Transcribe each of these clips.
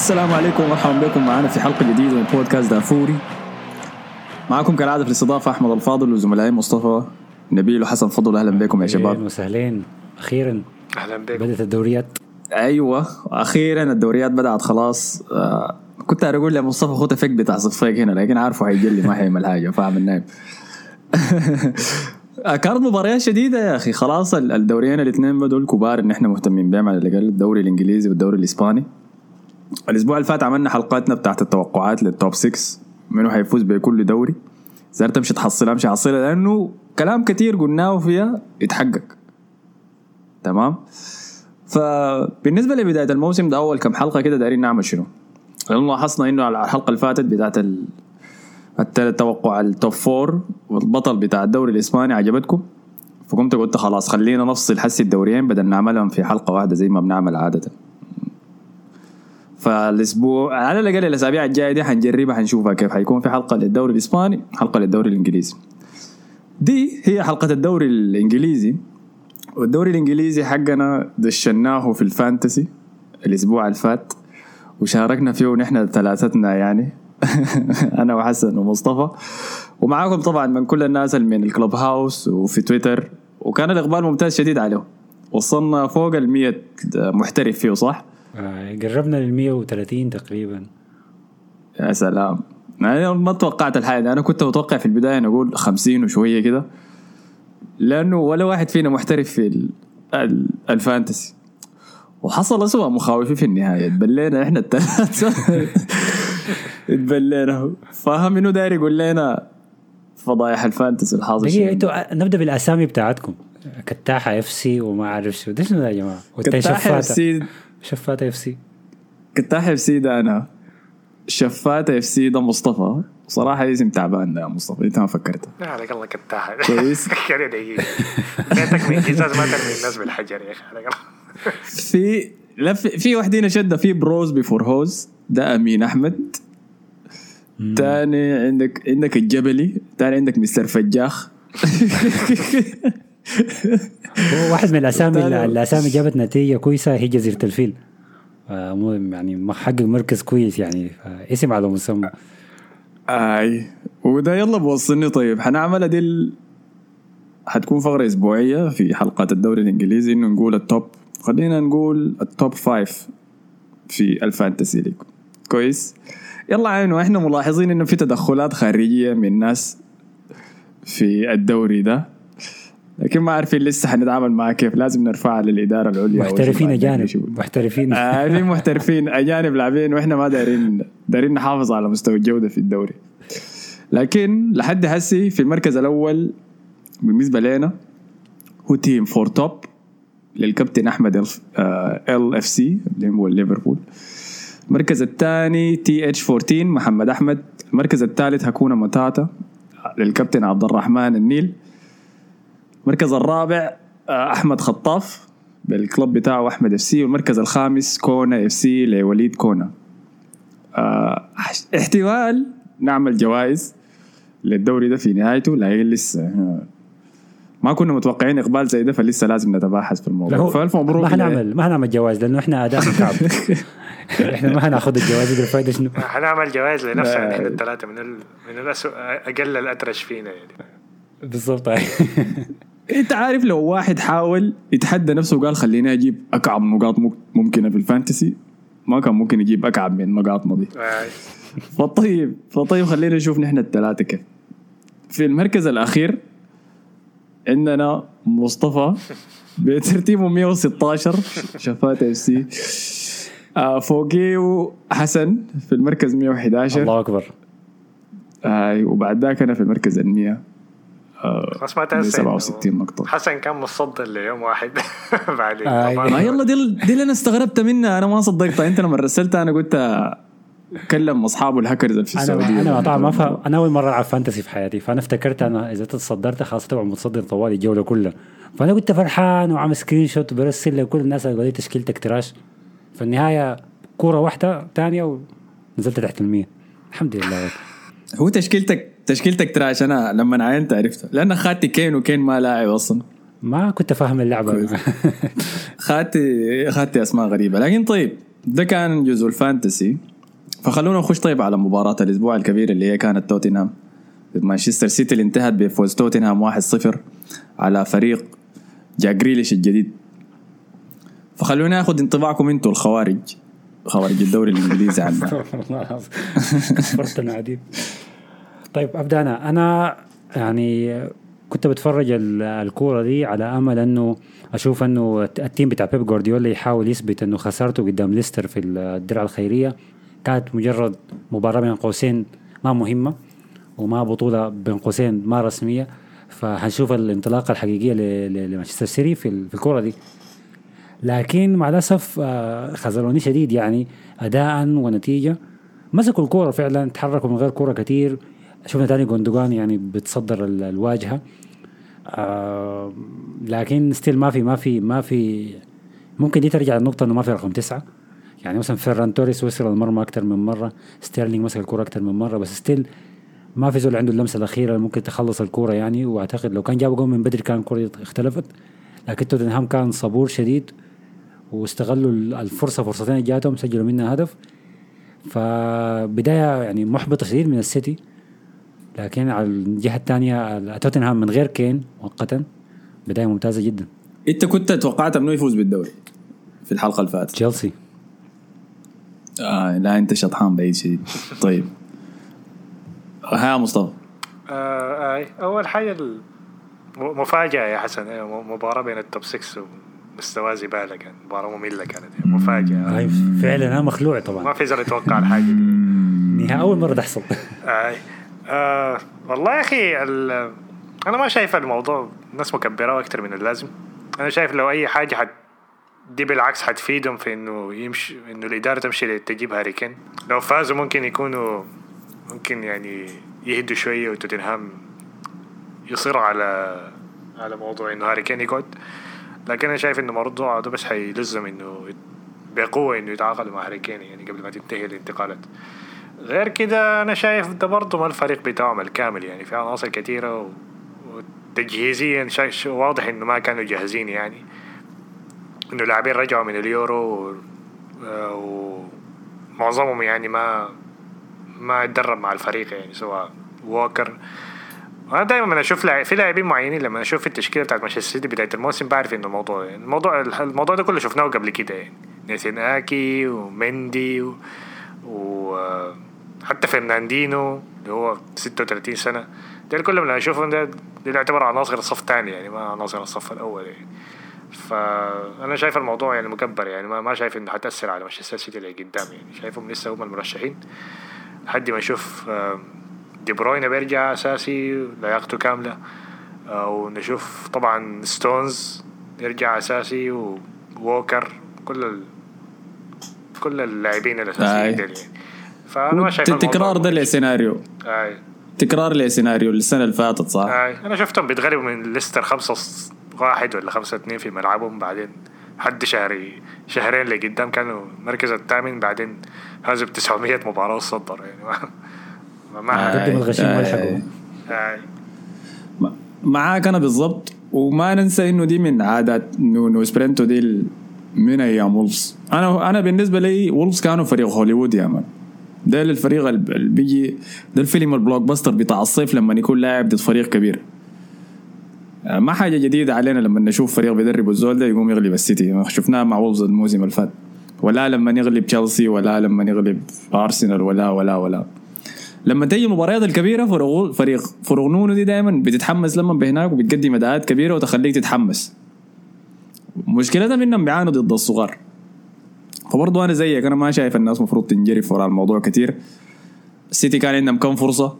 السلام عليكم ومرحبا بكم. معنا في حلقة جديدة من بودكاست دافوري. معكم كالعادة في الاستضافة أحمد الفاضل وزملائي مصطفى نبيل وحسن فضل. أهلا بكم يا شباب. أهلا وسهلين أخيرا أهلا بكم. بدأت الدوريات. أيوه أخيرا الدوريات بدأت خلاص. آه كنت أقول لمصطفى خد افك بتاع صفيق هنا لكن عارفه حيجلي ما حيعمل حاجة فاهم النايم آه، كانت مباريات شديدة يا أخي. خلاص ال- الدوريين الاثنين بدوا الكبار إن إحنا مهتمين بهم على الأقل. الدوري الإنجليزي والدوري الإسباني. الأسبوع اللي فات عملنا حلقاتنا بتاعت التوقعات لل top 6 منو حيفوز بكل دوري. زرت امشي تحصلها امشي حصلها لأنه كلام كتير قلناه فيها يتحقق. تمام؟ فبالنسبة لبداية الموسم ده أول كم حلقة كده دايرين نعمل شنو؟ لأنه لاحظنا إنه على الحلقة اللي فاتت بتاعت التوقع ال top four والبطل بتاع الدوري الإسباني عجبتكم؟ فقمت قلت خلاص خلينا نفصل حسي الدوريين بدل نعملهم في حلقة واحدة زي ما بنعمل عادة. فالأسبوع على الأقل الأسابيع الجاية دي حنجربها حنشوفها كيف. حيكون في حلقة للدوري الإسباني حلقة للدوري الإنجليزي. دي هي حلقة الدوري الإنجليزي. والدوري الإنجليزي حقنا دشناه في ال fantasy الأسبوع اللي فات وشاركنا فيه نحن ثلاثتنا يعني. أنا وحسن ومصطفى. ومعاكم طبعا من كل الناس اللي من ال Clubhouse وفي تويتر. وكان الإقبال ممتاز شديد عليه وصلنا فوق ال محترف فيه صح؟ آه، قربنا لل 130 تقريبا. يا سلام. أنا ما توقعت الحاجة دي. أنا كنت متوقع في البداية نقول 50 وشوية كده لأنه ولا واحد فينا محترف في ال- ال- ال fantasy. وحصل اسوء مخاوفي في النهاية. تبلينا إحنا الثلاثه تبلينا فاهم إنه داير يقول لنا فضايح ال fantasy الحاصل دقيقة شنو. إنتوا نبدأ بالأسامي بتاعتكم. كتاحة FC وما أعرف شو. ده شنو ده يا جماعة؟ والتاني كتاح FC شفاته FC. كتاح FC ده أنا. شفات FC ده مصطفى. صراحة اسم تعبان ده يا مصطفى إنت ما فكرت لا عليك الله كتاحة كويس. كده دقيقة. بيتك من قزاز ما ترمي الناس بالحجر يا أخي عليك الله في لا في, في وحدين شده في bros before hoes ده أمين أحمد. تاني عندك عندك الجبلي. تاني عندك Mr. فجاخ. هو واحد من الأسامي والتاني- الأسامي جابت نتيجة كويسة هي جزيرة الفيل. آه، مو- يعني محقق مركز كويس يعني. اسم على مسمى. آي وده يلا بوصلني. طيب حنعملها دي ال... حتكون فقرة أسبوعية في حلقات الدوري الإنجليزي. إنه نقول ال top خلينا نقول ال top five في ال fantasy league. كويس؟ يلا عينو إحنا ملاحظين إنه في تدخلات خارجية من ناس في الدوري ده. لكن ما عارفين لسه حنتعامل معاه كيف. لازم نرفعها للإدارة العليا محترفين أجانب. محترفين. آه في محترفين أجانب لاعبين وإحنا ما دايرين دايرين نحافظ على مستوى الجودة في الدوري. لكن لحد هسي في المركز الأول بالنسبة لنا هو team four top للكابتن أحمد LFC اللي هو ليفربول. المركز الثاني TH 14 محمد أحمد. المركز الثالث هكونا متاتا للكابتن عبد الرحمن النيل. المركز الرابع آه، أحمد خطاف بالكلب بتاعه أحمد FC والمركز الخامس كونا FC لوليد كونا. آه، احتمال نعمل جوائز للدوري ده في نهايته لكن لسه آه، ما كنا متوقعين إقبال زي ده فلسه لازم نتباحث في الموضوع. فألف مبروك ما. حنعمل ما حنعمل جوائز لأنه إحنا أداء كعب إحنا ما حناخذ الجوائز دي الفائده شنو؟ حنعمل جوائز لنفسنا لا. نحن الثلاثة من ال... من الأسوأ أقل الأترش فينا يعني. بالضبط. انت عارف لو واحد حاول يتحدى نفسه وقال خليني أجيب اكعب نقاط مك- ممكنة في الفانتسي ما كان ممكن يجيب اكعب من نقاطنا دي. آه، فطيب فطيب خلينا نشوف نحن الثلاثة كيف. في المركز الأخير عندنا مصطفى بترتيبه 116 شفات FC. آه فوقيه حسن في المركز 111 الله أكبر. آه وبعد ذاك أنا في المركز ال 100 بس ما تنسى إنه 67 نقطة. حسن كان متصدر ليوم واحد. بعدين آه،. ما يلا دي دي اللي أنا استغربت منها. أنا ما صدقتها. أنت لما رسلتها أنا قلت كلم أصحابه الهاكرز في السعودية. أنا أنا طبعا ما فهم أنا أول مرة ألعب fantasy في حياتي. فأنا افتكرت أنا إذا تصدرت خلاص تبع متصدر طوالي الجولة كلها. فأنا كنت فرحان وعامل screenshot وبرسل لكل الناس اللي لي تشكيلتك trash. في النهاية كورة واحدة ثانية ونزلت تحت المية. الحمد لله. هو تشكيلتك تشكيلتك trash أنا لما عينت عرفتها لأن خاتي كين وكين ما لاعب أصلا. ما كنت فاهم اللعبة. خاتي خاتي أسماء غريبة. لكن طيب ده كان جزء ال fantasy. فخلونا نخش طيب على مباراة الأسبوع الكبيرة اللي هي كانت توتنهام. ضد مانشستر سيتي اللي انتهت بفوز توتنهام 1-0 على فريق جاك جريليش الجديد. فخلونا ناخذ انطباعكم أنتم الخوارج. خوارج الدوري الإنجليزي عندنا والله العظيم. كفرت العديد طيب ابدا أنا يعني كنت بتفرج ال- الكورة دي على أمل إنه أشوف إنه ال team بتاع بيب جوارديولا يحاول يثبت إنه خسارته قدام ليستر في الدرع الخيرية كانت مجرد مباراة بين قوسين ما مهمة وما بطولة بين قوسين ما رسمية. فهنشوف الانطلاقة الحقيقية لمانشستر سيتي في ال- في الكورة دي. لكن مع الأسف آه، خذلوني شديد يعني اداء ونتيجة. مسكوا الكورة فعلا تحركوا من غير كورة كتير. شفنا تاني جوندوجان يعني بتصدر ال- الواجهة. آه لكن ستيل ما في ما في ما في ممكن دي ترجع للنقطة إنه ما في رقم تسعة. يعني مثلا فيران توريس وصل المرمى أكثر من مرة ستيرلينج مسك الكورة أكثر من مرة بس still ما في زول عنده اللمسة الأخيرة اللي ممكن تخلص الكورة يعني. وأعتقد لو كان جابوا جول من بدري كان الكوره اختلفت. لكن توتنهام كان صبور شديد واستغلوا الفرصة فرصتين جاتهم سجلوا منها هدف. فبداية يعني محبطة شديد من السيتي. لكن على الجهة الثانية توتنهام من غير كين مؤقتا بداية ممتازة جدا. أنت كنت توقعت أنه يفوز بالدوري في الحلقة اللي فاتت؟ تشيلسي. آه لا أنت شطحان بعيد شديد طيب. ها مصطفى. آه آه أول حاجة مفاجاه يا حسن م- مباراة بين التوب 6 ومستوى زبالة كان مباراة مملة كانت مفاجأة. هاي فعلا أنا مخلوع طبعا. ما في زول يتوقع الحاجة دي. أول مرة تحصل. آه. والله يا أخي أنا ما شايف الموضوع الناس مكبره أكتر من اللازم. أنا شايف لو أي حاجة حت دي بالعكس حتفيدهم في إنه يمشي إنه الإدارة تمشي تجيب هاري كين لو فازوا ممكن يكونوا ممكن يعني يهدوا شوية وتوتنهام يصر على على موضوع إنه هاري كين يقعد. لكن أنا شايف إنه الموضوع ده بس حيلزم إنه بقوة إنه يتعاقدوا مع هاري كين يعني قبل ما تنتهي الانتقالات. غير كده أنا شايف ده برضه ما الفريق بتاعهم الكامل يعني في عناصر كثيره و... وتجهيزيا شا... واضح إنه ما كانوا جاهزين يعني. إنه لاعبين رجعوا من اليورو و... ومعظمهم يعني ما ما اتدرب مع الفريق يعني سواء ووكر. أنا دائما أشوف لاعب في لاعبين معينين لما أشوف التشكيلة بتاعت مانشستر سيتي بداية الموسم بعرف إنه الموضوع يعني الموضوع الموضوع ده كله شفناه قبل كده يعني. ناثان آكي ومندي و... وحتى فرناندينيو اللي هو 36 سنة دول كلهم لما أشوفهم ده دول يعتبر عناصر الصف الثاني يعني ما عناصر الصف الأول يعني. فأنا شايف الموضوع يعني مكبر يعني ما, ما شايف إنه حتأثر على مانشستر سيتي اللي قدام يعني شايفهم لسه هم المرشحين. لحد ما نشوف دي بروين بيرجع أساسي لياقته كاملة. آه، ونشوف طبعا ستونز يرجع أساسي ووكر كل ال... كل اللاعبين آي. الاساسيين دول يعني. فأنا ما شايف التكرار الموضوع ده لسيناريو آي. تكرار لسيناريو السنة اللي فاتت صح؟ آي. أنا شفتهم بيتغلبوا من ليستر خمسة ص- واحد ولا خمسة اتنين في ملعبهم بعدين حد شهري شهرين لقدام كانوا المركز الثامن بعدين ب 900 مباراة وصدروا يعني ما ما. قدم الغشيم آي. والحقوا آي. م- معاك أنا بالضبط وما ننسى إنه دي من عادات نونو سانتو دي من أيام وولفز أنا أنا بالنسبة لي وولفز كانوا فريق هوليوود يا man ده الفريق اللي بيجي ده الفيلم ال blockbuster بتاع الصيف لما يكون لاعب ضد فريق كبير. آه، ما حاجة جديدة علينا لما نشوف فريق بيدرب الزول ده يقوم يغلب السيتي. شفناه مع وولفز الموسم اللي فات. ولا لما يغلب تشيلسي ولا لما يغلب أرسنال ولا ولا ولا. لما تيجي المباريات الكبيرة فريق فريق فريق نونو دي دائما بتتحمس لما بهناك وبتقدم أداءات كبيرة وتخليك تتحمس. مشكلتها إنهم بيعانوا ضد الصغار. فبرضه أنا زيك أنا ما شايف الناس المفروض تنجرف وراء الموضوع كتير. السيتي كان عندهم كم فرصة؟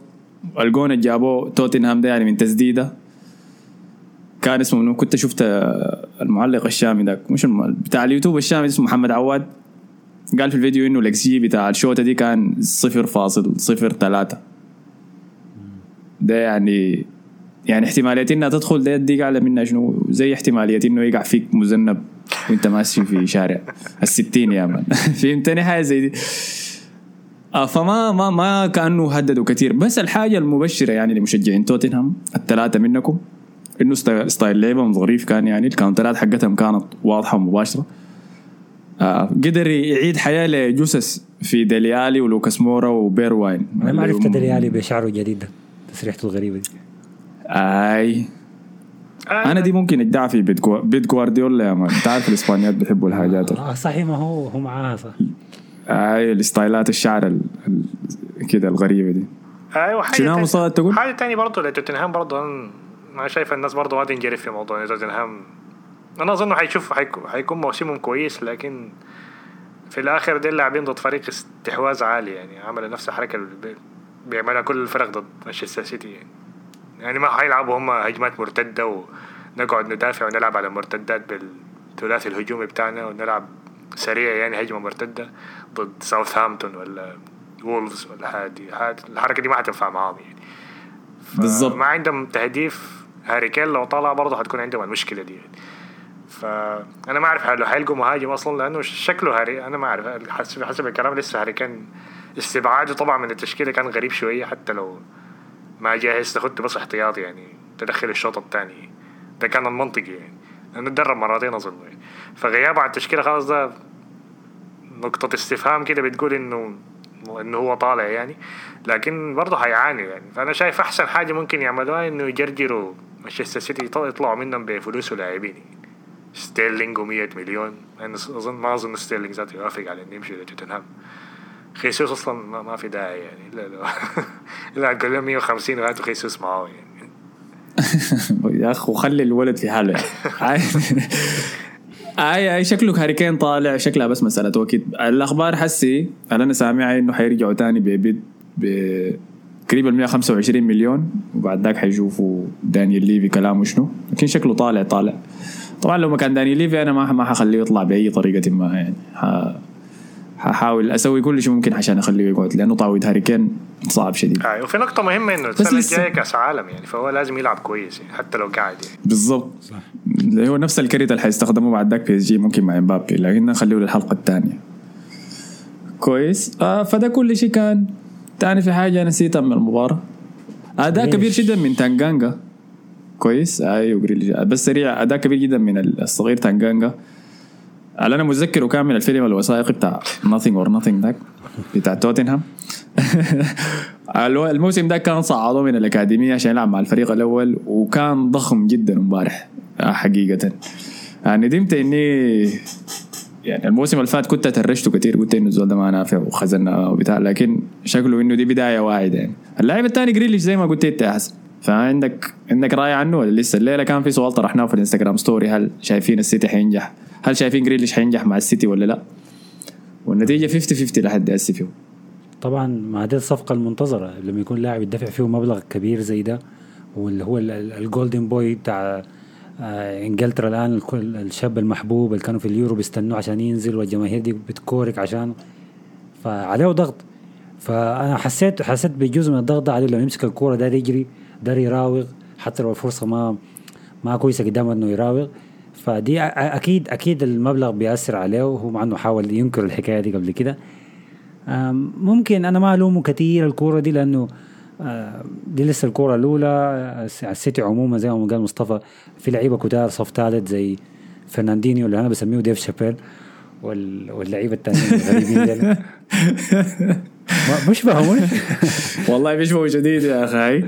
الجون اللي جابوه توتنهام ده يعني من تسديدة. كان اسمه منو؟ كنت شفت آه، المعلق الشامي ده. مش الم... بتاع اليوتيوب الشامي اسمه محمد عواد. قال في الفيديو إنه الاكس جي بتاع الشوطة دي كان 0.03 ده يعني يعني احتمالية إنها تدخل ده دي اعلى منها شنو؟ زي احتمالية إنه يقع فيك مذنب. وانت ماشي في شارع. الستين يا man فهمتني؟ حاجة زي دي. آه فما ما ما كأنه هددوا كثير. بس الحاجة المبشرة يعني لمشجعين توتنهام الثلاثة منكم إنه ست- style لعبهم ظريف كان يعني. ال counterات حقتهم كانت واضحة ومباشرة. آه قدر يعيد حياة لجوسس في ديليالي ولوكاس مورا وبير واين أنا ما عرفت دليالي بشعره الجديد ده تسريحته الغريبة دي. آي. أنا دي ممكن ادعي في بيت بيت جوارديولا يا مان انت عارف الإسبانيات بيحبوا الحاجات ال- آه صحيح ما هو هو معاها صح. اي الستايلات الشعر ال- ال- كده الغريبة دي. أيوه حاجة شنو مصاد تقول؟ حاجة تانية برضه لتوتنهام برضه أنا أنا شايف الناس برضه ما تنجرف في موضوع توتنهام أنا أظن حيشوف حيكون, موسمهم كويس لكن في الآخر دي اللاعبين ضد فريق استحواذ عالي يعني. عملوا نفس الحركة اللي بي- بيعملها كل الفرق ضد مانشستر سيتي يعني. يعني ما حيلعبوا هم هجمات مرتدة ونقعد ندافع ونلعب على مرتدات بالثلاثي الهجومي بتاعنا ونلعب سريع يعني هجمة مرتدة ضد ساوثهامبتون ولا وولفز ولا هادي. هاد الحركة دي ما حتنفع معاهم يعني. بالظبط. ما عندهم تهديف. هاري كين لو طلع برضه حتكون عندهم المشكلة دي يعني. فانا ما أعرف هل حيلقوا مهاجم أصلا؟ لأنه شكله هاري. أنا ما أعرف. حسب حسب الكلام لسه هاري كان استبعاده طبعا من التشكيلة كان غريب شوية حتى لو ما جاهز تاخدته بس احتياطي يعني تدخل الشوط الثاني. ده كان المنطقي يعني. لأنه تدرب مرتين أظن. يعني فغيابه عن التشكيلة خلاص ده نقطة استفهام كده بتقول إنه إنه هو طالع يعني. لكن برضه هيعاني يعني. فأنا شايف أحسن حاجة ممكن يعملوها إنه يجرجروا مانشستر سيتي يط- يطلعوا منهم بفلوس ولاعبين. يعني. ستيرلينج و100 مليون. أنا أظن ما أظن ستيرلينج ذاته يوافق على إنه يمشي لتوتنهام خيسوس أصلا ما, في داعي يعني. لا لا. لا تقول لهم 150 وهاتوا خيسوس معاه يعني. يا اخ وخلي الولد في حاله. اي اي شكله هاري كين طالع شكلها بس مسألة وقت. الأخبار حسي أنا سامعها إنه حيرجعوا تاني ب bid ب تقريبا 125 مليون وبعد ذاك حيشوفوا دانيال ليفي كلامه شنو. لكن شكله طالع طالع. طبعا لو ما كان دانيال ليفي أنا ما ما حخليه يطلع بأي طريقة ما يعني. ح- ححاول أسوي كل شيء ممكن عشان أخليه يقعد لأنه تعويض هاري كين صعب شديد. آه وفي نقطة مهمة إنه السنة لسه- الجاية كأس عالم يعني فهو لازم يلعب كويس يعني حتى لو قاعد يعني. بالضبط. اللي هو نفس ال crate اللي حيستخدموه بعد ذاك بي إس جي ممكن مع إمبابي لكن نخليه للحلقة الثانية. كويس. آه فده كل شيء كان. تاني في حاجة نسيتها من المباراة. أداء؟ كبير جدا من تانجانجا كويس. أيوه بس سريع. أداء كبير جدا من الصغير تانجانجا اللي أنا متذكره كان من الفيلم الوثائقي بتاع All or Nothing ذاك بتاع توتنهام الموسم ده كان صعدوه من الأكاديمية عشان يلعب مع الفريق الأول وكان ضخم جدا امبارح آه، حقيقة. يعني ندمت إني يعني الموسم اللي فات كنت trash ته كثير قلت إنه الزول ده ما نافع وخزنا وبتاع لكن شكله إنه دي بداية واعدة يعني. اللاعب الثاني جريليش زي ما قلت إنت يا حسن. فعندك عندك رأي عنه ولا لسه؟ الليلة كان في سؤال طرحناه في الإنستغرام story هل شايفين السيتي حينجح؟ هل شايفين جريليش حينجح مع السيتي ولا لا؟ والنتيجة 50 50 لحد هسه فيه طبعا ما دي الصفقة المنتظرة لما يكون لاعب يدفع فيه مبلغ كبير زي ده واللي هو ال- ال- ال golden boy بتاع آه، إنجلترا الآن الشاب المحبوب اللي كانوا في اليورو بيستنوه عشان ينزل والجماهير دي بتكورك عشانه فعليه ضغط. فأنا حسيت حسيت بجزء من الضغط ده عليه لما يمسك الكورة ده يجري ده يراوغ حتى لو الفرصة ما ما كويسة قدامه إنه يراوغ. فدي أكيد أكيد المبلغ بيأثر عليه وهو مع إنه حاول ينكر الحكاية دي قبل كده. ممكن أنا ما ألومه كثير الكورة دي لأنه آه، دي لسه الكورة الأولى آه، السيتي عموما زي ما قال مصطفى في لعيبة كتار صف ثالث زي فرناندينيو اللي أنا بسميه ديف شابيل وال- واللعيبة الثانيين الغريبين ديل. مش فاهم والله بيشبهوا شديد يا أخي.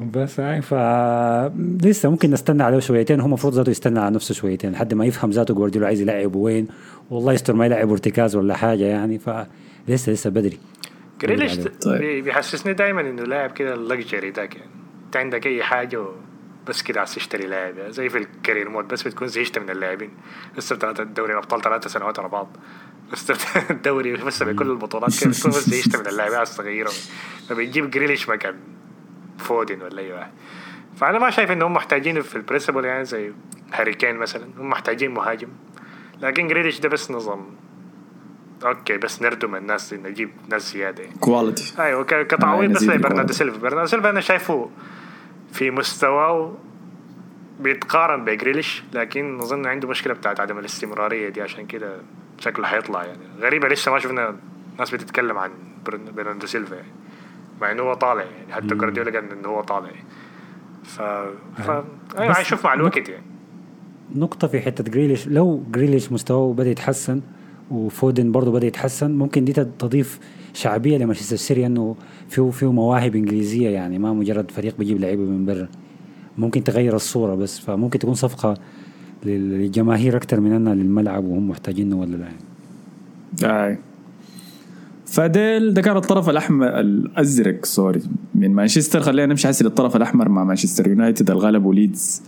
بس هاي ف لسه ممكن نستنى عليه شويتين. هو المفروض ذاته يستنى على نفسه شويتين لحد ما يفهم ذاته جوارديولا عايز يلعب وين. والله يستر ما يلعب ارتكاز ولا حاجة يعني فلسه لسه بدري. جريليش طيب. بي- بيحسسني دائما إنه لاعب كده ال luxury ذاك يعني أنت عندك أي حاجة بس كده عايز تشتري لاعب. يعني زي في ال career mode بس بتكون زهقت من اللاعبين. لسه بتاعت الدوري الأبطال ثلاثة سنوات ورا بعض. بس الدوري بس بكل البطولات كده. بتكون بس زهقت من اللاعبين عايز تغيرهم. فبتجيب جريليش مكان. فودن ولا أي واحد. فأنا ما شايف إنهم محتاجين في ال principle يعني زي هاري كين مثلا هم محتاجين مهاجم. لكن جريليش ده بس نظام. okay بس نردم الناس نجيب ناس زيادة. يعني. quality أيوه كتعويض بس ال quality. سيلفا. برناردو سيلفا أنا شايفه في مستواه بيتقارن بجريليش لكن أظن عنده مشكلة بتاعت عدم الاستمرارية دي عشان كده شكله حيطلع يعني. غريبة لسه ما شفنا ناس بتتكلم عن برن- برناردو سيلفا يعني. مع إنه هو طالع يعني. حتى جوارديولا قال إنه هو طالع. يعني ف, ف... أيوه. بس حنشوف مع الوقت يعني. نقطة في حتة جريليش. لو جريليش مستواه بدأ يتحسن وفودن برضه بدأ يتحسن ممكن دي تضيف شعبية لمانشستر سيتي انه فيه فيه مواهب إنجليزية يعني. ما مجرد فريق بيجيب لعيبة من برا. ممكن تغير الصورة بس فممكن تكون صفقة للجماهير أكثر من أنها للملعب وهم محتاجينه ولا لا يعني. فديل ده كان الطرف الأحمر الأزرق سوري من مانشستر. خلينا نمشي حسي للطرف الأحمر مع مانشستر يونايتد. الغلب وليدز.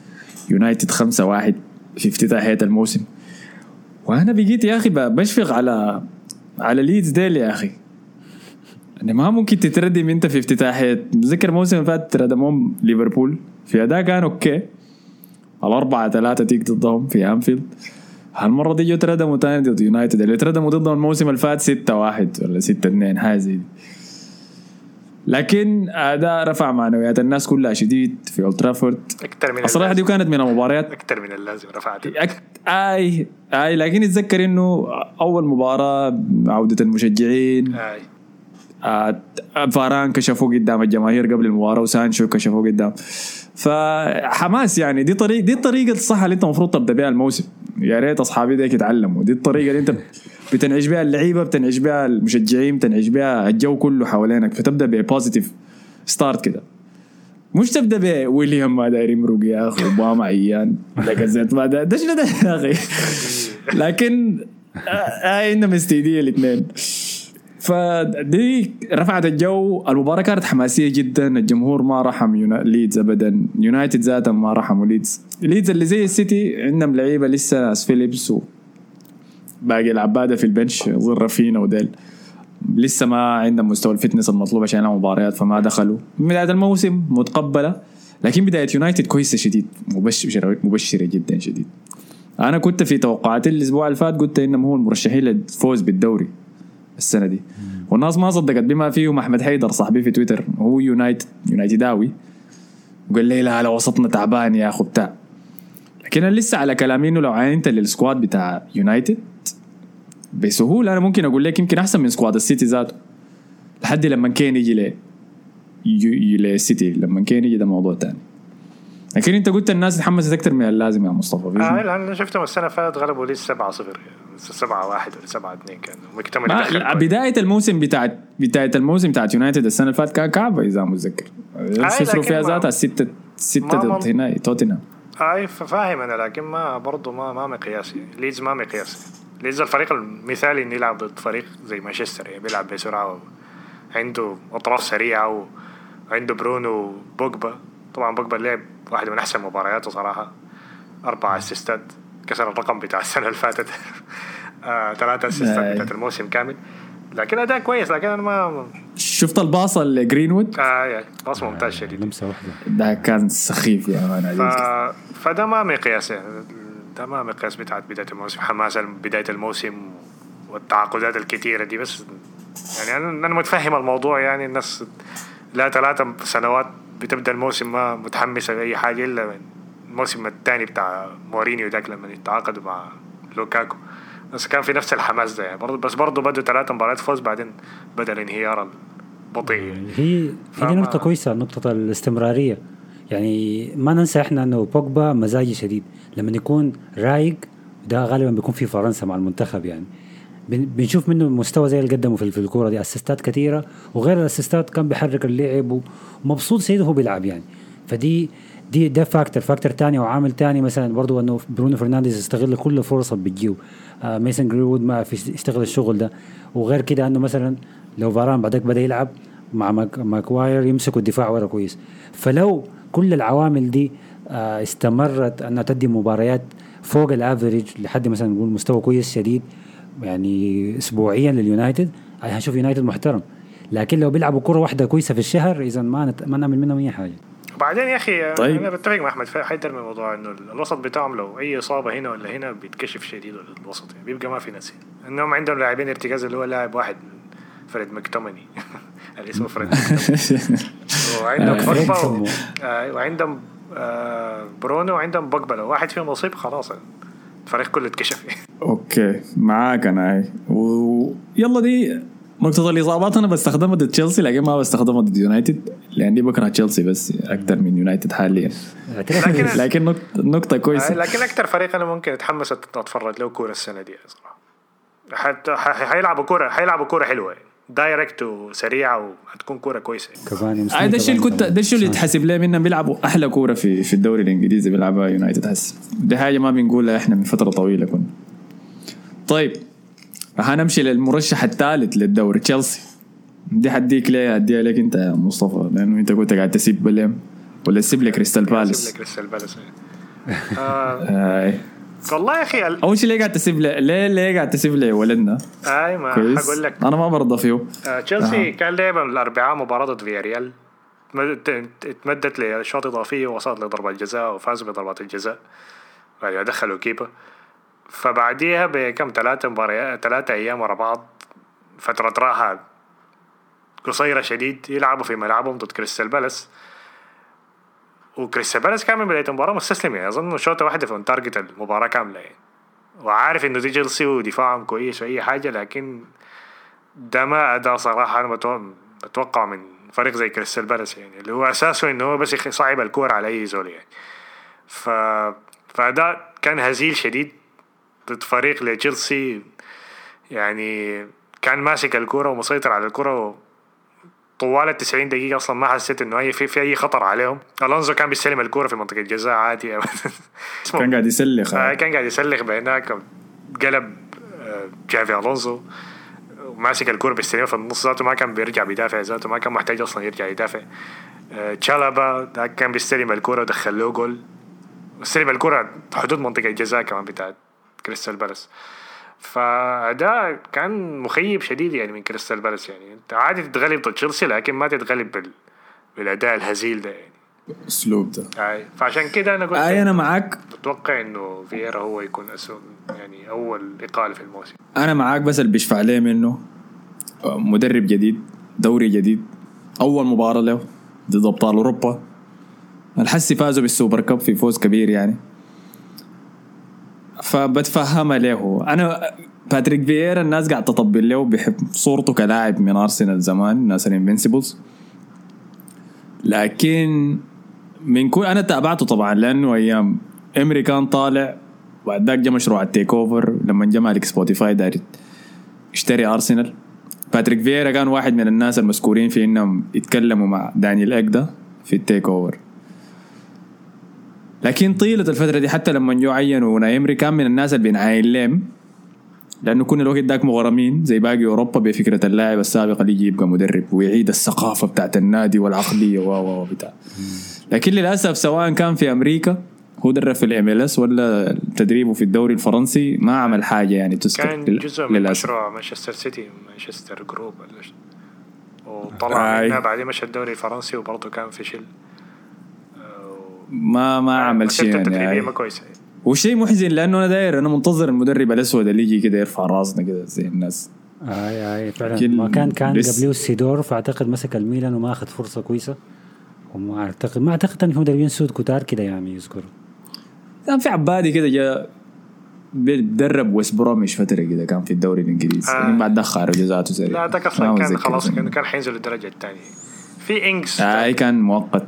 يونايتد 5 1 في افتتاحيه الموسم. وأنا بقيت يا أخي بشفق على على ليدز ديل يا أخي. يعني ما ممكن تتردم أنت في افتتاحية. تذكر الموسم اللي فات ردمهم ليفربول. في أداء كان okay. الأربعة ثلاثة ديك ضدهم في أنفيلد. هالمرة دي جو تردموا تاني ضد يونايتد. اللي تردموا ضدهم الموسم اللي فات 6 1 ولا 6 2 حاجة زي دي. لكن أداء رفع معنويات الناس كلها شديد في أولد ترافورد. أكثر من الصراحة دي كانت من المباريات. أكثر من اللازم رفعت. أك... آي آي لكن اتذكر إنه أول مباراة عودة المشجعين. آي. آه فاران كشفوه قدام الجماهير قبل المباراة وسانشو كشفوه قدام. فحماس يعني. دي طريقه دي الطريقة الصح اللي أنت المفروض تبدأ بها الموسم. يا ريت أصحابي ديك يتعلموا. دي الطريقة اللي أنت بتنعش بها اللعيبة بتنعش بها المشجعين بتنعش بها الجو كله حوالينك. فتبدأ ب positive start كده. مش تبدأ بويليان ما داير يمرق يا أخي أوباميانغ عيان لاكازيت ما ده شنو ده يا أخي؟ لكن آه عندهم استيديه الاثنين. فدي رفعت الجو. المباراة كانت حماسية جدا. الجمهور ما رحم. ليدز ابدا. يونايتد ذاتا ما رحموا ليدز. ليدز اللي زي السيتي عندهم لعيبة لسه ناس فيليبس باقي العباده في ال bench زي رافينيا وديل. لسه ما عندهم مستوى ال fitness المطلوب عشان مباريات فما دخلوا. بدايه الموسم متقبلة لكن بداية يونايتد كويسة شديد مبشره مبشرة جدا شديد. أنا كنت في توقعاتي الأسبوع اللي فات قلت إنهم هو المرشحين للفوز بالدوري السنة دي. والناس ما صدقت بما فيهم احمد حيدر صاحبي في تويتر هو يونايتد يونايتداوي وقال لي لا لا وسطنا تعبان يا أخو بتاع. لكن أنا لسه على كلامي إنه لو عينت لل squad بتاع يونايتد بسهولة. أنا ممكن أقول لك يمكن أحسن من squad السيتي ذاته لحد لما كين يجي ل للسيتي لما كين يجي ده موضوع تاني. لكن أنت قلت الناس تحمست أكثر من اللازم يا مصطفى. آه أنا شفتهم السنة اللي فاتت غلبوا ليدز 7 0 7 1 ولا 7 2 كان مكتمل بداية الموسم بتاعت بداية الموسم بتاعت يونايتد السنة اللي فاتت كان كعبه إذا متذكر. خسروا فيها ذاتها ستة ستة ضد هنا توتنهام. أي فاهم أنا لكن ما برضه ما ما مقياسي. ليدز ما مقياسي. ليدز الفريق المثالي إنه يلعب ضد فريق زي مانشستر يعني بيلعب بسرعة عنده أطراف سريعة وعنده برونو بوجبا طبعا بوجبا لعب واحدة من أحسن مبارياته صراحة. أربع assist ات كسر الرقم بتاع السنة اللي فاتت. آه، ثلاثة assist ات بتاعت الموسم كامل. لكن أداء كويس لكن أنا ما شفت ال pass لجرينوود؟ آه يعني pass ممتاز شديد لمسة واحدة. ده كان سخيف يا man ف... فده ما مقياس يعني ده ما مقياس بتاعت بداية الموسم حماس بداية الموسم والتعاقدات الكثيره دي بس يعني أنا أنا متفهم الموضوع يعني الناس لا ثلاثة سنوات بتبدأ الموسم ما متحمسة لأي حاجة إلا الموسم الثاني بتاع مورينيو ذاك لما يتعاقدوا مع لوكاكو. بس كان في نفس الحماس ده يعني. برضه بس برضه بدوا ثلاث مباريات فوز بعدين بدأ الانهيار البطيء هي هي نقطة كويسة نقطة الاستمرارية. يعني ما ننسى إحنا إنه بوجبا مزاجي شديد. لما يكون رايق ده غالبا بيكون في فرنسا مع المنتخب يعني. بنشوف منه مستوى زي اللي قدمه في الكورة دي اسيستات كثيرة وغير الاسيستات كان بيحرك اللعب ومبسوط سيده وهو بيلعب يعني. فدي دي ده factor factor ثاني وعامل ثاني مثلا برضو إنه برونو فرنانديز يستغل كل فرصة بتجيه آه ميسون جرينوود ما في يشتغل الشغل ده. وغير كده إنه مثلا لو فاران بعد كده بدأ يلعب مع ماك ماكواير يمسكوا الدفاع ورا كويس. فلو كل العوامل دي آه استمرت إنها تدي مباريات فوق ال average لحد مثلا نقول مستوى كويس شديد يعني اسبوعيا لليونايتد هنشوف يونايتد محترم. لكن لو بيلعبوا كرة واحدة كويسة في الشهر اذا ما نت... ما نعمل منهم أي حاجة. وبعدين يا أخي طيب. أنا بتفق مع أحمد حيدر من الموضوع إنه الوسط بتاعهم لو أي إصابة هنا ولا هنا بيتكشف شديد الوسط يعني بيبقى ما في ناس إنهم عندهم لاعبين ارتكاز اللي هو لاعب واحد فريد مكتومني. اللي اسمه فريد وعندهم بوجبا آه، وعندهم آه، برونو وعندهم بوجبا. لو واحد فيهم مصيب خلاص الفريق كله اتكشف. okay معاك أنا. ويلا دي نقطة الإصابات أنا بستخدمها ضد تشيلسي لكن ما بستخدمها ضد يونايتد لأني بكره تشيلسي بس أكثر من يونايتد حاليا. لكن لكن نقطة كويسة. لكن أكثر فريق أنا ممكن أتحمس أتفرج له كورة السنة دي صراحة حتى حيلعبوا كوره حيلعبوا كورة حلوة. يعني. direct وسريعة وهتكون كورة كويسة. كفاني آه ده الشيء اللي كنت ده الشيء اللي. يتحسب ليه منهم بيلعبوا أحلى كورة في في الدوري الإنجليزي بيلعبها يونايتد هسه دي حاجة ما بنقولها إحنا من فترة طويلة كنا. طيب. هنمشي للمرشح الثالث للدوري تشيلسي. دي حديك ليه؟ اديها لك أنت يا مصطفى لأنه أنت كنت قاعد تسيب بليم ولا تسيب لك كريستال بالاس. لك كريستال بالاس آه آه. والله يا أخي أول شيء ليه قاعد تسيب لي ليه ليه قاعد تسيب لي ولدنا؟ أي ما حقول لك. أنا ما برضى فيه. آه، تشيلسي كان لعب الأربعاء مباراة ضد فياريال. تمد- تمدت لشوط اضافيه ووصلت لضربه الجزاء وفازوا بضربات الجزاء. بعدين دخلوا كيبا. فبعديها بكم ثلاثة مباريات ثلاثة أيام ورا بعض فترة راحة قصيرة شديد يلعبوا في ملعبهم ضد كريستال بالاس. وكريستال بالاس كان من بداية المباراة مستسلم يعني أظن شوطة واحدة في target المباراة كاملة. يعني وعارف إنه دي تشيلسي ودفاعهم كويس وأي حاجة لكن ده ما أداء صراحة. أنا بتو- بتوقع من فريق زي كريستال بالاس يعني اللي هو أساسه إنه هو بس يصعب الكورة على أي زول يعني. ف... فأداء كان هزيل شديد. ضد فريق لتشيلسي يعني كان ماسك الكرة ومسيطر على الكرة طوال ال 90 دقيقة أصلا ما حسيت إنه أي في, في أي خطر عليهم، ألونزو كان بيستلم الكرة في منطقة الجزاء عادي. كان قاعد يسلخ. آه كان قاعد يسلخ بهناك. قلب آه، جافي ألونزو. وماسك الكرة بيستلمها في النص ذاته ما كان بيرجع بيدافع ذاته ما كان محتاج أصلا يرجع يدافع. آه، تشالبا ده كان بيستلم الكرة ودخل له جول. استلم الكرة حدود منطقة الجزاء كمان بتاعت كريستال بالاس. فأداء كان مخيب شديد يعني من كريستال بالاس يعني. انت عادي تتغلب ضد تشيلسي لكن ما تتغلب بال... بالأداء الهزيل ده يعني. أسلوب ده. آي. فعشان كده أنا قلت أي أنا معاك. أتوقع إنه فييرا هو يكون أسوأ يعني أول اقاله في الموسم. أنا معاك بس اللي بيشفع ليه منه مدرب جديد دوري جديد أول مباراة له ضد أبطال أوروبا. هسي فازوا بال Super Cup في فوز كبير يعني. فبتفهمها له أنا باتريك فييرا الناس قاعد تطبل له بيحب صورته كلاعب من ارسنال زمان الناس ال Invincibles لكن من كل أنا تابعته طبعا لأنه أيام إمري كان طالع وبعد ذاك جا مشروع ال takeover لما جا مالك سبوتيفاي داير يشتري ارسنال باتريك فييرا كان واحد من الناس المذكورين في إنهم يتكلموا مع دانيال إيك ده في ال takeover لكن طيلة الفترة دي حتى لما جو عينوا أوناي إمري كان من الناس اللي بينعاين لهم لأنه كنا الوقت ذاك مغرمين زي باقي أوروبا بفكرة اللاعب السابق اللي يجي يبقى مدرب ويعيد الثقافة بتاعت النادي والعقلية و و بتاع. لكن للأسف سواء كان في أمريكا هو درب في ال MLS ولا تدريبه في الدوري الفرنسي ما عمل حاجة يعني تذكر كان جزء من للأسف. مشروع مانشستر سيتي مانشستر group وطلع. منها بعدين مشى الدوري الفرنسي وبرضه كان فشل. ما ما عمل شيء يعني, التدريبية يعني ما كويسه وشيء محزن لأنه أنا داير أنا منتظر المدرب الأسود اللي يجي كده يرفع راسنا كده زي الناس. آي آي فعلا. ما كان كان. قبليه سيدور فاعتقد مسك الميلان وما أخذ فرصة كويسة. وما اعتقد ما أعتقد إن في مدربين سود كتار كده يعني يذكروا. كان في عبادي كده جاء بيدرب ويست بروميش فترة كده كان في الدوري الإنجليزي. آه. بعد دخل جزاته سريع لا ذاك ما أصلا كان خلاص. كان كان حينزل الدرجة الثانية. في انكس آه أي كان مؤقت. آه،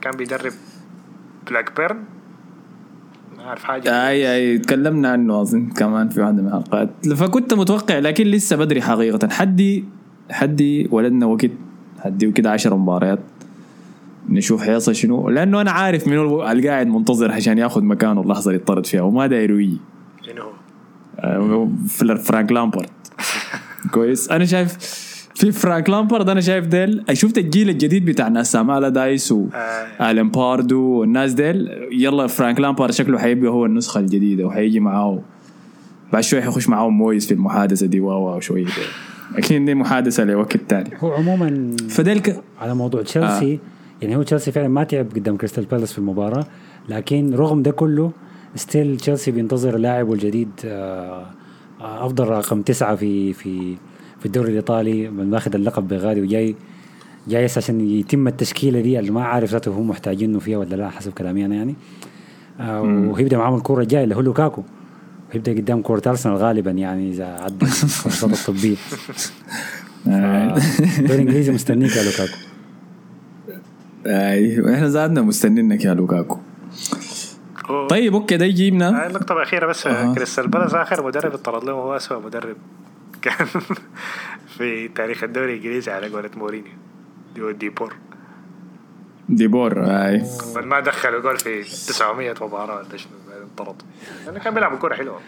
كان بيدرب بلاك بيرن ما أعرف حاجة أي أي تكلمنا عنه أظن كمان في واحدة من الحلقات. فكنت متوقع لكن لسه بدري حقيقة. حدي حدي ولدنا وقت حدي وكده عشر مباريات. نشوف حيصل شنو. لأنه أنا عارف منو القاعد منتظر عشان ياخذ مكانه اللحظه اللي يطرد فيها وما داير يجي شنو آه، فرانك لامبرد كويس. أنا شايف في فرانك لامبرد أنا شايف ديل. شفت الجيل الجديد بتاع ناس سام ألاردايس آه. وألن باردو والناس ديل. يلا فرانك لامبرد شكله حيبقى هو النسخة الجديدة وحيجي معاه بعد شوي حيخش معاه مويس في المحادثة دي واو واو شوية. أكيد دي محادثة لوقت تاني. هو عموما فديل ك... على موضوع تشيلسي يعني هو تشيلسي فعلا ما تعب قدام كريستال بالاس في المباراة لكن رغم ده كله still تشيلسي بينتظر لاعبه الجديد آه، آه، أفضل رقم تسعة في في في الدوري الإيطالي من ماخذ اللقب بغادي وجاي جاي عشان يتم التشكيلة دي اللي ما عارف ذاته هم محتاجينه فيها ولا لا حسب كلامي أنا يعني. آه، وهيبدأ معاهم الكوره الجاية اللي هو لوكاكو. هيبدأ قدام كورة أرسنال غالبا يعني إذا عدى الفحوصات الطبية. آه. الدوري الانجليزي مستنيك يا لوكاكو. اي إحنا ذاتنا مستنينك يا لوكاكو. طيب okay ده يجيبنا. آه، النقطة الأخيرة بس أها. كريستال بالاس آخر مدرب اطرد له هو أسوأ مدرب كان. في تاريخ الدوري الإنجليزي على قولة مورينيو. ديبور. ديبور أي. ما دخلوا جول في 900 مباراة ولا شنو لأنه كان بيلعب كورة حلوة.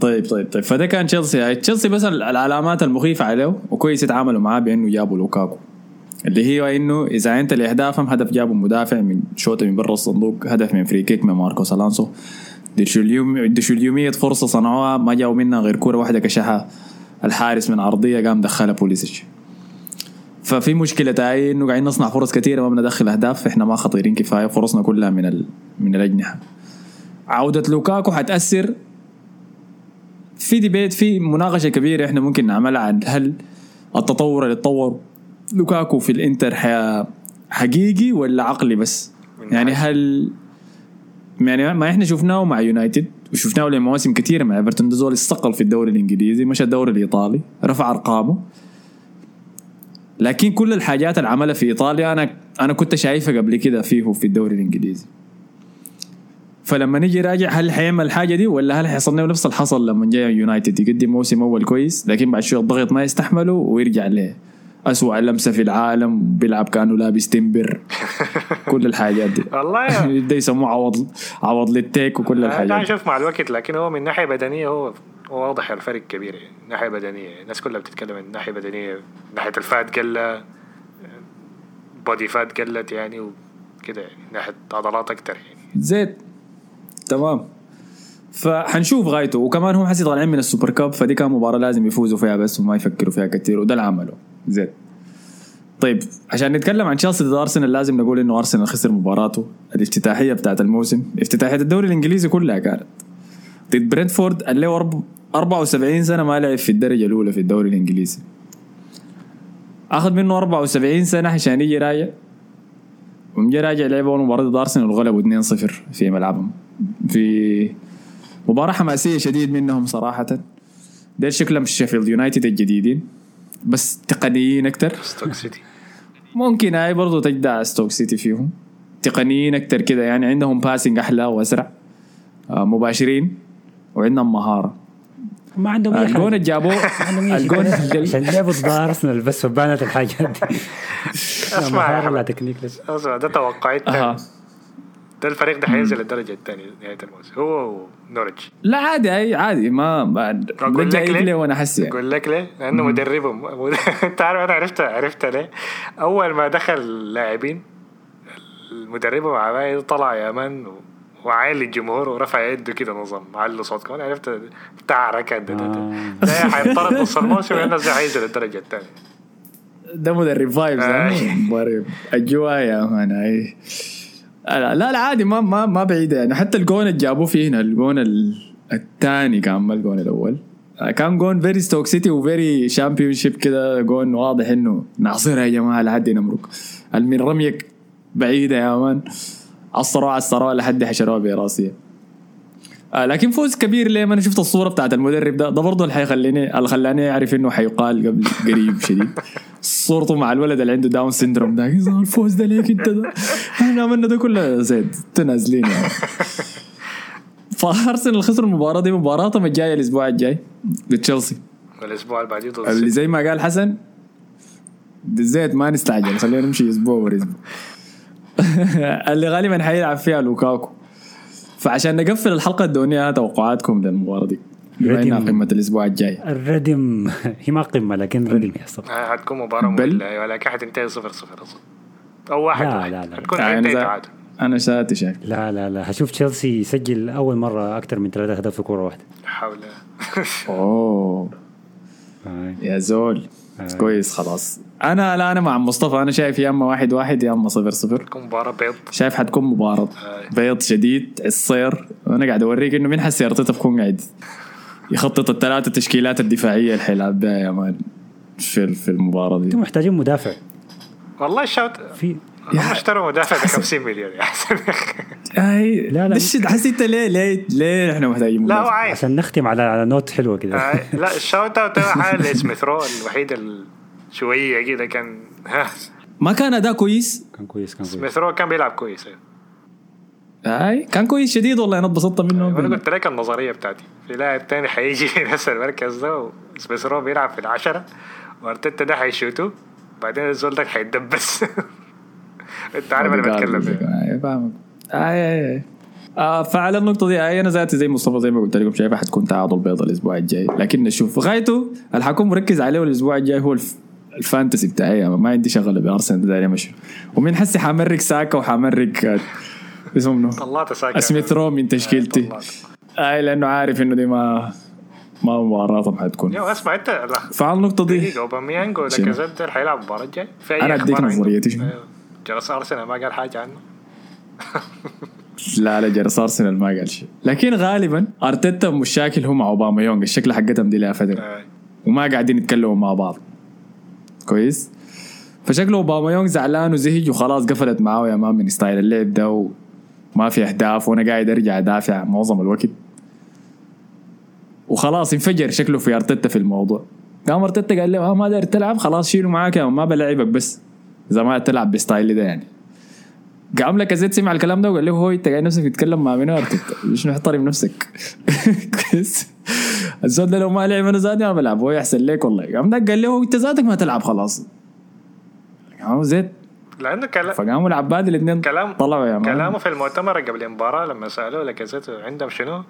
طيب طيب طيب. فده كان تشيلسي. هاي تشيلسي بس ال- العلامات المخيفة عليه وكويس يتعاملوا معاه بأنه جابوا لوكاكو. اللي هي إنه إذا أنت لأهدافهم هدف جابوا مدافع من شوطة من برا الصندوق هدف من free kick من ماركوس الونسو اليومية فرصة صنعوها ما جاوا منها غير كوره واحدة كشحها. الحارس من عرضية قام دخلها بوليسيتش ففي مشكلة هاي إنه قاعدين نصنع فرص كثيرة ما بندخل أهداف إحنا ما خطيرين كفاية فرصنا كلها من ال... من الأجنحة. عودة لوكاكو حتأثر. في debate في مناقشة كبيرة إحنا ممكن نعملها عن هل التطور اللي تطور لوكاكو في الإنتر حقيقي ولا عقلي بس؟ يعني هل يعني ما إحنا شفناه مع يونايتد وشفناه لمواسم كثيرة مع إيفرتون. ده زول استقل في الدوري الإنجليزي مشى الدوري الإيطالي رفع أرقامه. لكن كل الحاجات اللي عملها في إيطاليا أنا أنا كنت شايفها قبل كده فيه في الدوري الإنجليزي. فلما نيجي راجع هل حيعمل الحاجة دي ولا هل حيصل له نفس اللي حصل لما جاء يونايتد يقدم موسم أول كويس لكن بعد شوية الضغط ما يستحمله ويرجع له أسوأ لمسة في العالم بيلعب كأنه لابس تمبر كل الحاجات دي. والله ده يسموه عوض عوض للتيك وكل أنا الحاجات دي. أشوف مع الوقت لكن هو من ناحية بدنية هو هو واضح الفرق كبير يعني ناحية بدنية. الناس كلها بتتكلم عن ناحية بدنية ناحية ال fat قلت ال body fat قلت يعني وكده يعني ناحية عضلات أكتر يعني. زيت تمام. فحنشوف غايته. وكمان هم حسي طالعين من ال Super Cup فدي كان مباراة لازم يفوزوا فيها بس وما يفكروا فيها كثير وده اللي عمله. زيت طيب عشان نتكلم عن تشيلسي ضد ارسنال لازم نقول إنه ارسنال خسر مباراته. الافتتاحية بتاعت الموسم افتتاحية الدوري الإنجليزي كلها كانت. ضد برنتفورد اللي هو أرب- 74 سنة ما لعب في الدرجة الأولى في الدوري الإنجليزي. أخذ منه 74 سنة عشان يجي راجع. ومجي راجع لعب أول مباراة ضد ارسنال وغلبوا 2-0 في ملعبهم. في مباراة حماسية شديد منهم صراحة. ديل شكلهم شيفيلد يونايتد الجديدين. بس تقنيين أكتر. ستوك سيتي. ممكن هاي برضو تجدع ستوك سيتي فيهم. تقنيين أكتر كده يعني عندهم passing أحلى وأسرع. آه، مباشرين وعندهم مهارة. ما عندهم أي الجون حاجة. اللي جابوه. الجون عشان لعبوا ضد أرسنال بس فبانت الحاجات دي. أسمع يا لا. تكنيك لسه أسمع ده توقعي ده الفريق ده حينزل الدرجه الثانية نهاية الموسم. هو ونورتش لا عادي هاي عادي ما بعد أقول لك ليه؟ ليه وأنا يعني. أقول لك ليه؟ لأنه مدربهم أنت عارف أنا عرفت عرفت ليه؟ أول ما دخل لاعبين المدرب عمال طلع يا man وعالي الجمهور ورفع يده كده نظام على صوت كمان. عرفت؟ بتاع ركض ده ده آه. ده حيطرد نص الموسم والناس دي حينزل الدرجه الثانية. ده مدرب vibes آه. مدرب. أجواء يا man لا لا عادي ما ما ما بعيدة. يعني حتى الجون اللي جابوه فيه هنا الجون الثاني كان ما الجون الأول. آه، كان جون very ستوك سيتي و very Championship كده جون واضح إنه ناصرها يا جماعة لحد نمرق من رمية بعيدة يا man. عصروا عصروا لحد حشروها براسيه آه لكن فوز كبير ليه؟ ما أنا شفت الصورة بتاعت المدرب ده. ده برضه اللي حيخليني اللي خلاني أعرف إنه حيقال قبل قريب شديد. صورته مع الولد اللي عنده Down syndrome ده. يظهر الفوز ده ليك أنت ده؟ إحنا عملنا ده كله. زيد تنازلين يعني. فأرسنال خسروا المباراة دي. مباراتهم الجايه الأسبوع الجاي. ضد تشيلسي. والاسبوع اللي بعديه اللي. زي ما قال حسن زيت ما نستعجل خلينا نمشي أسبوع ورا أسبوع. اللي غالبا حيلعب فيها لوكاكو. فعشان نقفل الحلقة ادوني توقعاتكم للمباراة دي. ردم. قمة الأسبوع الجاي؟ الردم هي ما قمة لكن ردم يحصل آه، حتكون مباراة بل- ممله ولكن حتنتهي صفر صفر أو واحد لا، واحد. لا، لا. حتكون يعني تعادل أنا شاتي شاك لا لا لا. هشوف تشيلسي يسجل أول مرة أكثر من ثلاثة أهداف في كورة واحدة. لا حول. أوه. آه. يا زول. آه. كويس خلاص. أنا لا أنا مع مصطفى. أنا شايف يا أما واحد واحد يا أما صفر صفر. تكون مباراة بيض. شايف حتكون مباراة آه. بيض شديد. عصير وأنا قاعد أوريك إنه مين حسي ارتيتا بكون قاعد يخطط الثلاثة تشكيلات الدفاعية اللي حيلعب بها يا مان في في المباراة دي. أنتم محتاجين مدافع. والله الشوط في هم اشتروا مدافع ب 50 مليون يا حسن هاي لا، لا. دش حسيت ليه ليه ليه إحنا محتاجين لا هو؟ عايز عشان نختم على على نوت حلوة كده. آه، لا الشوت اوت حال سميث رو الوحيد ال- شوية كده كان ها ما كان أداء كويس؟ كان كويس كان كويس. سميث رو كان بيلعب كويس أيوة. هاي كان كويس شديد والله أنا اتبسطت منه. قلت لك النظرية بتاعتي. في لاعب تاني حيجي نفس المركز ده وسميث رو بيلعب في العشرة وأرتيتا ده حيشوتو بعدين الزول ده حيتدبس. انت عارف أنا بتكلم فيه اي فاهمك. اي اي اي آه فعلى النقطة دي اي أنا ذاتي زي مصطفى زي ما قلت لكم شايفها حتكون تعادل بيضاء الأسبوع الجاي. لكن نشوف غايته اللي حكون مركز عليه الأسبوع الجاي هو الف... ال fantasy بتاعي. ما عندي شغله بأرسنال داير مشي ومن حسي؟ حمرق ساكا وحمرق آه، اسمه منو؟ طلعت ساكا. سميث رو من تشكيلتي. اي لأنه عارف إنه دي ما ما مباراتهم حتكون. yo اسمع انت لا. فعلى النقطة دي. دقيقة أوباميانج ولاكازيت دول حيلعبوا المباراة الجاية أنا أخبار عنه؟ نظريتي شنو؟ جلس ارسنال ما قال حاجة عنه. لا لا جرس ارسنال ما قال شيء. لكن غالبا أرتيتا مشاكل هو مع أوباميانج الشكل حقتهم دي لها فتره آه. وما قاعدين يتكلموا مع بعض. كويس؟ فشكله أوباميانج زعلان وزهج وخلاص قفلت معاه يا man من style اللعب ده وما في أهداف وأنا قاعد أرجع أدافع معظم الوقت. وخلاص انفجر شكله في أرتيتا في الموضوع. قام أرتيتا قال له آه ما داير تلعب خلاص شيله معاك ما بلعبك بس. ما تلعب ب style ده يعني. قام لاكازيت سمع الكلام ده وقال له هو انت قاعد نفسك تتكلم مع منو ارتيتا شنو احترم نفسك. كويس. الزول ده لو ما لعب أنا ذاتي ما بلعب هو يحسن ليك والله. قام ده قال له أنت ذاتك ما تلعب خلاص. قام زيد. لأنه كلام فقاموا العباد الاثنين كلام طلعوا يا مان. كلامه في المؤتمر قبل المباراة لما سألوه لاكازيت عندهم شنو؟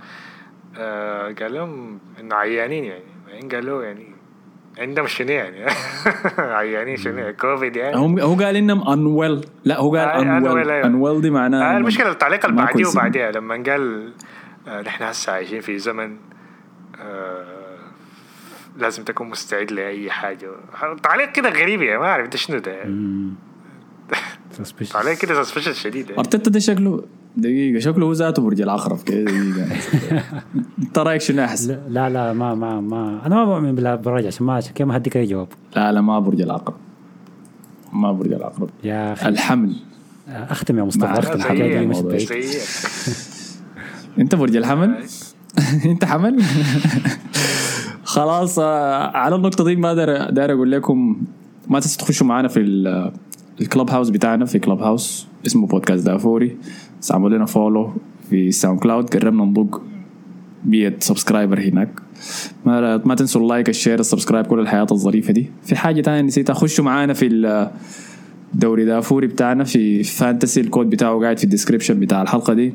آه قال لهم إنه عيانين يعني. بعدين قالوا يعني عندهم شنو يعني؟ عيانين شنو؟ كوفيد يعني؟ هم هو قال إنهم انويل لا هو قال آه، انويل unwell، أيوه. انويل دي معناها آه إنهم المشكلة التعليق اللي بعديه. وبعديها لما قال آه نحن هسه عايشين في زمن آه لازم تكون مستعد لأي حاجة. تعليق كده غريب يعني ما أعرف ده شنو ده Suspicious. تعليق كده suspicious شديد يعني. ارتيتا ده شكله دقيقة شكله هو ذاته برج العقرب كده دقيقة. انت رأيك شنو أحسن؟ لا لا ما ما ما. أنا ما بؤمن بالبراج عشان ما عشان كده ما هديك أي جواب. لا لا ما برج العقرب ما برج العقرب يا أخي. الحمل. أختم يا مصطفى أختم. الحكاية دي مش. بعيد. أنت برج الحمل؟ أنت حمل؟ خلاص آه، على النقطة دي ما داير أقول لكم ما تنسوا تخشوا معنا في ال- ال Clubhouse بتاعنا في Clubhouse اسمه بودكاست دافوري. بس لنا follow في ال SoundCloud قربنا نضج 100 subscriber هناك. ما ما تنسوا ال like ال share ال subscribe كل الحياة الظريفة دي. في حاجة تانية نسيتها خشوا معانا في الدوري دافوري بتاعنا. في Fantasy ال code بتاعه قاعد في ال description بتاع الحلقة دي.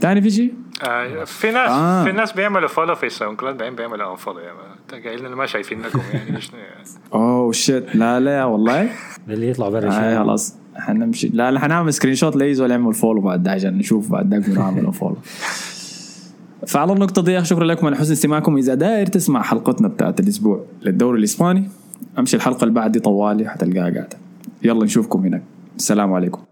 تاني في شيء آه في ناس آه. آه. في ناس بيعملوا follow في ال SoundCloud بعدين بيعملوا unfollow يعني لنا ما شايفينكم يعني oh shit لا لا والله. اللي يطلع برا آه؟ خلاص. حنمشي لا لا حنعمل screenshot لاي زول يعمل follow بعد ده عشان نشوف بعد ذاك منو عمل follow فعلى النقطة دي شكرا لكم على حسن استماعكم. إذا داير تسمع حلقتنا بتاعت الأسبوع للدوري الإسباني أمشي الحلقة اللي بعد دي طوالي حتلقاها قاعدة. يلا نشوفكم هناك. السلام عليكم.